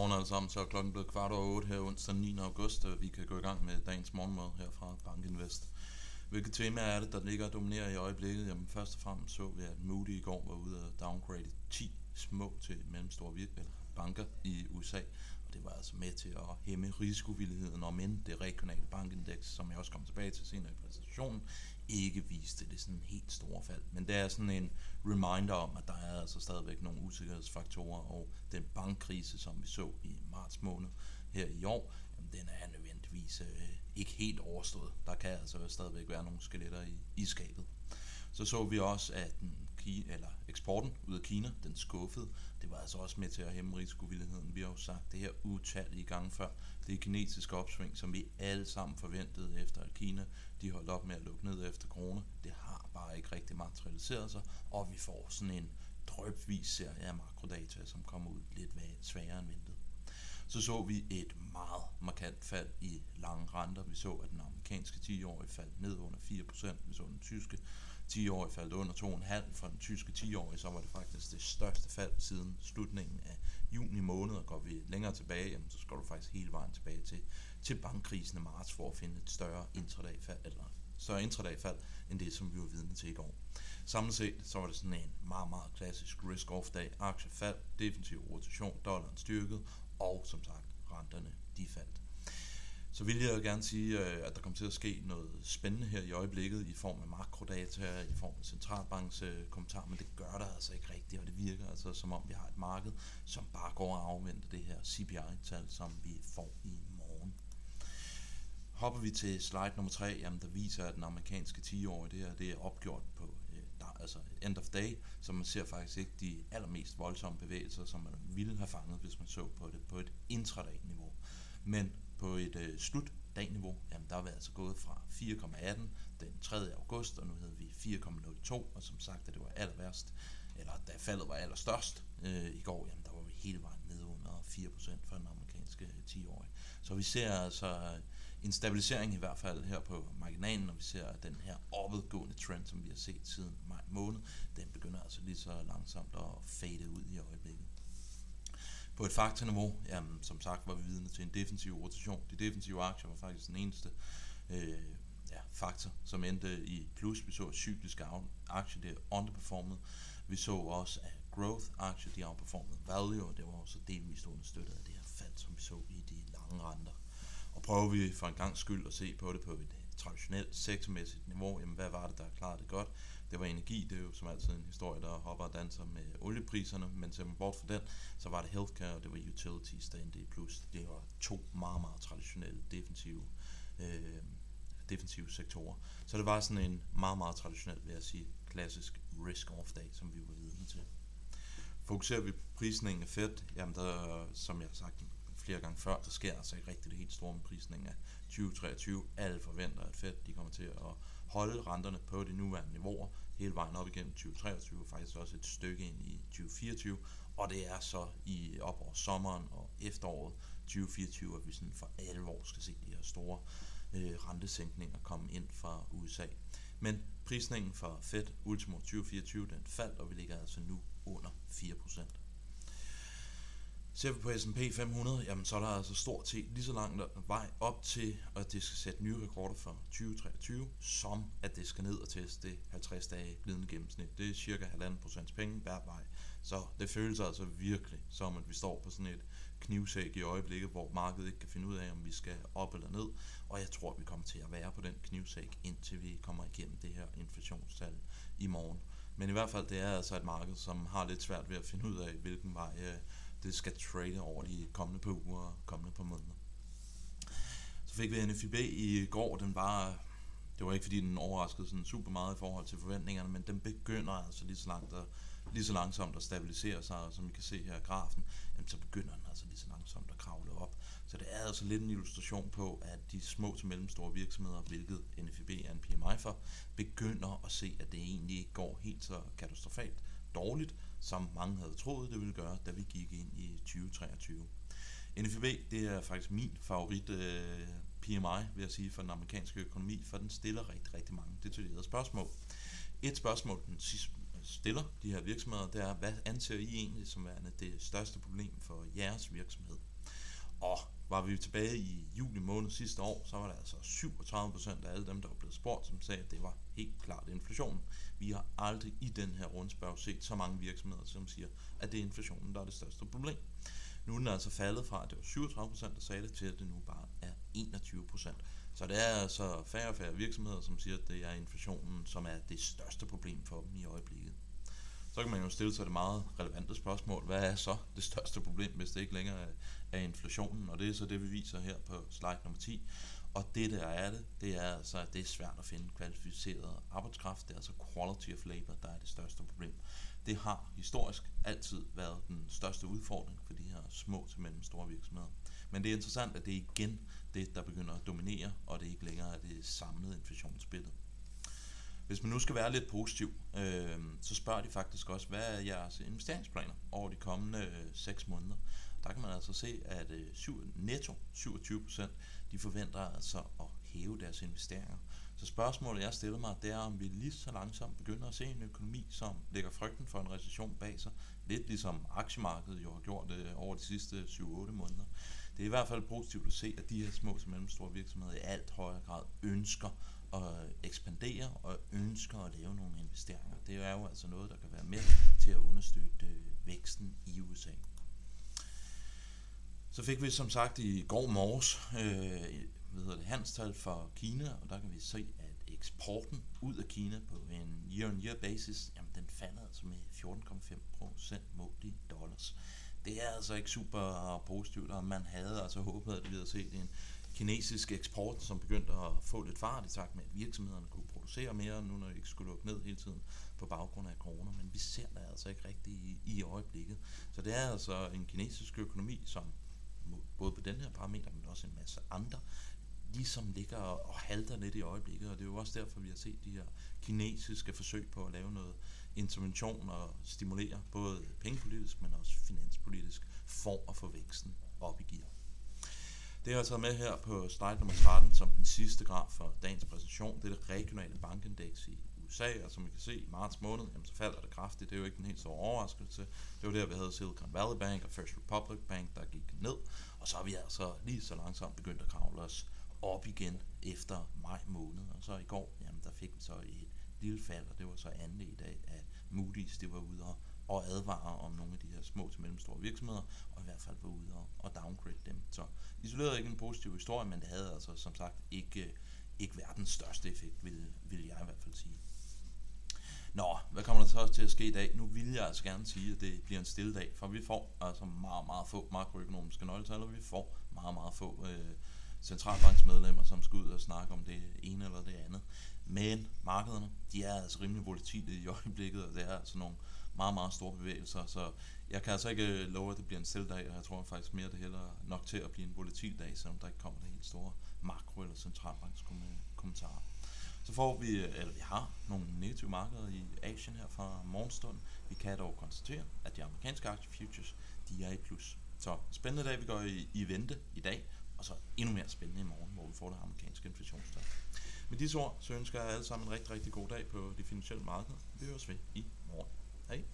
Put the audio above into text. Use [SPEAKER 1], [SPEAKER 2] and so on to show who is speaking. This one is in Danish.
[SPEAKER 1] Godmorgen alle sammen, så er klokken blevet kvart over 8 her onsdag 9. august, og vi kan gå i gang med dagens morgenmad her fra Bankinvest. Hvilke temaer er det, der ligger og dominerer i øjeblikket? Jamen først og fremmest så vi, at Moody i går var ude og downgrade 10 små til mellemstore virksomheder, banker i USA, og det var altså med til at hæmme risikovilligheden, om end det regionale bankindeks, som jeg også kommer tilbage til senere i præsentationen, ikke viste det sådan helt store fald. Men det er sådan en reminder om, at der er altså stadigvæk nogle usikkerhedsfaktorer, og den bankkrise, som vi så i marts måned her i år, jamen, den er nødvendigvis øh, ikke helt overstået. Der kan altså stadigvæk være nogle skeletter i, i skabet. Så så vi også, at den Kina, eller eksporten ud af Kina, den skuffede. Det var altså også med til at hæmme risikovilligheden. Vi har jo sagt det her utallige gange før. Det er kinesiske opsving, som vi alle sammen forventede efter, at Kina de holdt op med at lukke ned efter corona. Det har bare ikke rigtig materialiseret sig, og vi får sådan en drøbvis serie af makrodata, som kommer ud lidt sværere end ventet. Så så vi et meget markant fald i lange renter. Vi så, at den amerikanske 10-årige faldt ned under 4%. Vi så den tyske 10-årige faldt under 2,5. For den tyske 10-årige, så var det faktisk det største fald siden slutningen af juni måned. Og går vi længere tilbage, jamen, så skal du faktisk hele vejen tilbage til, til bankkrisen i marts for at finde et større intradagfald, eller større intradagfald, end det, som vi var vidne til i går. Samlet set, så var det sådan en meget, meget klassisk risk-off-dag. Aktiefald, defensiv rotation, dollaren styrket, og som sagt, renterne de faldt. Så vil jeg gerne sige, øh, at der kommer til at ske noget spændende her i øjeblikket i form af makrodata, i form af centralbanks kommentarer, men det gør der altså ikke rigtigt, og det virker altså som om vi har et marked, som bare går og afventer det her CPI-tal, som vi får i morgen. Hopper vi til slide nummer 3, jamen der viser, at den amerikanske 10-årige, det, her, det er opgjort på altså end of day, så man ser faktisk ikke de allermest voldsomme bevægelser, som man ville have fanget, hvis man så på det på et intraday-niveau. Men på et øh, slutdagniveau, jamen der er vi altså gået fra 4,18 den 3. august, og nu hedder vi 4,02, og som sagt, at det var aller værst, eller da faldet var allerstørst øh, i går, jamen der var vi hele vejen nede under 4% for den amerikanske øh, 10-årige. Så vi ser altså en stabilisering i hvert fald her på marginalen, når vi ser den her opadgående trend, som vi har set siden maj måned, den begynder altså lige så langsomt at fade ud i øjeblikket. På et faktorniveau, jamen, som sagt, var vi vidne til en defensiv rotation. De defensive aktier var faktisk den eneste øh, ja, faktor, som endte i plus. Vi så cykliske aktier, det underperformet. Vi så også, at growth aktier, de outperformede value, og det var også delvist understøttet af det her fald, som vi så i de lange renter. Og prøver vi for en gang skyld at se på det på et traditionelt sektormæssigt niveau, jamen hvad var det, der klarede det godt? Det var energi, det er jo som altid en historie, der hopper og danser med oliepriserne, men ser man bort fra den, så var det healthcare, og det var utilities, der endte i plus. Det var to meget, meget traditionelle defensive, øh, defensive sektorer. Så det var sådan en meget, meget traditionel, vil jeg sige, klassisk risk-off dag, som vi var vidne til. Fokuserer vi på prisningen af Fed, jamen der, som jeg har sagt flere gange før, så sker altså ikke rigtig det helt store med prisningen af 2023. Alle forventer, at Fed de kommer til at holde renterne på de nuværende niveauer hele vejen op igennem 2023, faktisk også et stykke ind i 2024, og det er så i op over sommeren og efteråret 2024, at vi sådan for alvor skal se de her store øh, rentesænkninger komme ind fra USA. Men prisningen for Fed ultimo 2024, den faldt, og vi ligger altså nu under 4%. Ser vi på S&P 500, jamen så er der altså stort set lige så lang vej op til, at det skal sætte nye rekorder for 2023, som at det skal ned og teste det 50 dage glidende gennemsnit. Det er cirka 1,5% penge hver vej. Så det føles altså virkelig som, at vi står på sådan et knivsæk i øjeblikket, hvor markedet ikke kan finde ud af, om vi skal op eller ned. Og jeg tror, at vi kommer til at være på den knivsæk, indtil vi kommer igennem det her inflationstal i morgen. Men i hvert fald, det er altså et marked, som har lidt svært ved at finde ud af, hvilken vej øh, det skal trade over de kommende par uger og kommende par måneder. Så fik vi NFIB i går, den var, det var ikke fordi den overraskede sådan super meget i forhold til forventningerne, men den begynder altså lige så langt at, lige så langsomt at stabilisere sig, og som I kan se her i grafen, jamen, så begynder den altså lige så langsomt at kravle op. Så det er altså lidt en illustration på, at de små til mellemstore virksomheder, hvilket NFIB er en PMI for, begynder at se, at det egentlig ikke går helt så katastrofalt dårligt, som mange havde troet, det ville gøre, da vi gik ind i 2023. NFB, det er faktisk min favorit øh, PMI, vil jeg sige, for den amerikanske økonomi, for den stiller rigtig, rigtig mange detaljerede spørgsmål. Et spørgsmål, den stiller de her virksomheder, det er, hvad anser I egentlig som værende det største problem for jeres virksomhed? Og var vi tilbage i juli måned sidste år, så var der altså 37% af alle dem, der var blevet spurgt, som sagde, at det var helt klart inflationen. Vi har aldrig i den her rundspørg set så mange virksomheder, som siger, at det er inflationen, der er det største problem. Nu er den altså faldet fra, at det var 37%, der sagde det, til at det nu bare er 21%. Så det er altså færre og færre virksomheder, som siger, at det er inflationen, som er det største problem for dem i øjeblikket. Så kan man jo stille sig det meget relevante spørgsmål, hvad er så det største problem, hvis det ikke længere er inflationen? Og det er så det, vi viser her på slide nummer 10. Og det der er det, det er altså, at det er svært at finde kvalificeret arbejdskraft. Det er altså quality of labor, der er det største problem. Det har historisk altid været den største udfordring for de her små til mellemstore virksomheder. Men det er interessant, at det er igen det, der begynder at dominere, og det ikke længere er det samlede inflationsbillede. Hvis man nu skal være lidt positiv, øh, så spørger de faktisk også, hvad er jeres investeringsplaner over de kommende øh, 6 måneder? Der kan man altså se, at øh, netto 27% de forventer altså at hæve deres investeringer. Så spørgsmålet, jeg stiller mig, det er, om vi lige så langsomt begynder at se en økonomi, som lægger frygten for en recession bag sig. Lidt ligesom aktiemarkedet jo har gjort øh, over de sidste 7-8 måneder. Det er i hvert fald positivt at se, at de her små og mellemstore virksomheder i alt højere grad ønsker at ekspandere og ønsker at lave nogle investeringer. Det er jo altså noget, der kan være med til at understøtte øh, væksten i USA. Så fik vi som sagt i går morges øh, hvad hedder det, handelstal for Kina, og der kan vi se, at eksporten ud af Kina på en year-on-year basis, jamen den falder altså med 14,5% målt i dollars. Det er altså ikke super positivt, og man havde altså håbet, at vi havde set en kinesisk eksport, som begyndte at få lidt fart i takt med, at virksomhederne kunne producere mere, nu når de ikke skulle lukke ned hele tiden på baggrund af corona. Men vi ser det altså ikke rigtigt i, i øjeblikket. Så det er altså en kinesisk økonomi, som både på den her parameter, men også en masse andre, ligesom ligger og halter lidt i øjeblikket, og det er jo også derfor, vi har set de her kinesiske forsøg på at lave noget intervention og stimulere både pengepolitisk, men også finanspolitisk, for at få væksten op i gear. Det har jeg taget med her på slide nummer 13 som den sidste graf for dagens præsentation. Det er det regionale bankindeks i USA, og som vi kan se i marts måned, jamen, så falder det kraftigt. Det er jo ikke den helt store overraskelse. Det var der, vi havde Silicon Valley Bank og First Republic Bank, der gik ned. Og så har vi altså lige så langsomt begyndt at kravle os op igen efter maj måned. Og så i går, jamen, der fik vi så et lille fald, og det var så andet i dag, at Moody's det var ude og, og advarer om nogle af de her små til mellemstore virksomheder, og i hvert fald var ude og, og downgrade dem. Så isoleret ikke en positiv historie, men det havde altså som sagt ikke, ikke verdens største effekt, vil, vil jeg i hvert fald sige. Nå, hvad kommer der så også til at ske i dag? Nu vil jeg altså gerne sige, at det bliver en stille dag, for vi får altså meget, meget få makroøkonomiske nøgletal, og vi får meget, meget få øh, centralbanksmedlemmer, som skal ud og snakke om det ene eller det andet. Men markederne, de er altså rimelig volatile i øjeblikket, og det er altså nogle meget, meget store bevægelser, så jeg kan altså ikke øh, love, at det bliver en selvdag, og jeg tror faktisk mere, at det heller nok til at blive en volatil dag, selvom der ikke kommer det helt store makro- eller centralbankskommentarer. Så får vi, øh, eller vi har nogle negative markeder i Asien her fra morgenstund. Vi kan dog konstatere, at de amerikanske aktiefutures, de er i plus. Så spændende dag, vi går i, i vente i dag, og så endnu mere spændende i morgen, hvor vi får det amerikanske inflationstal. Med disse ord, så ønsker jeg alle sammen en rigtig, rigtig god dag på de finansielle markeder. Vi høres ved i morgen. Hey?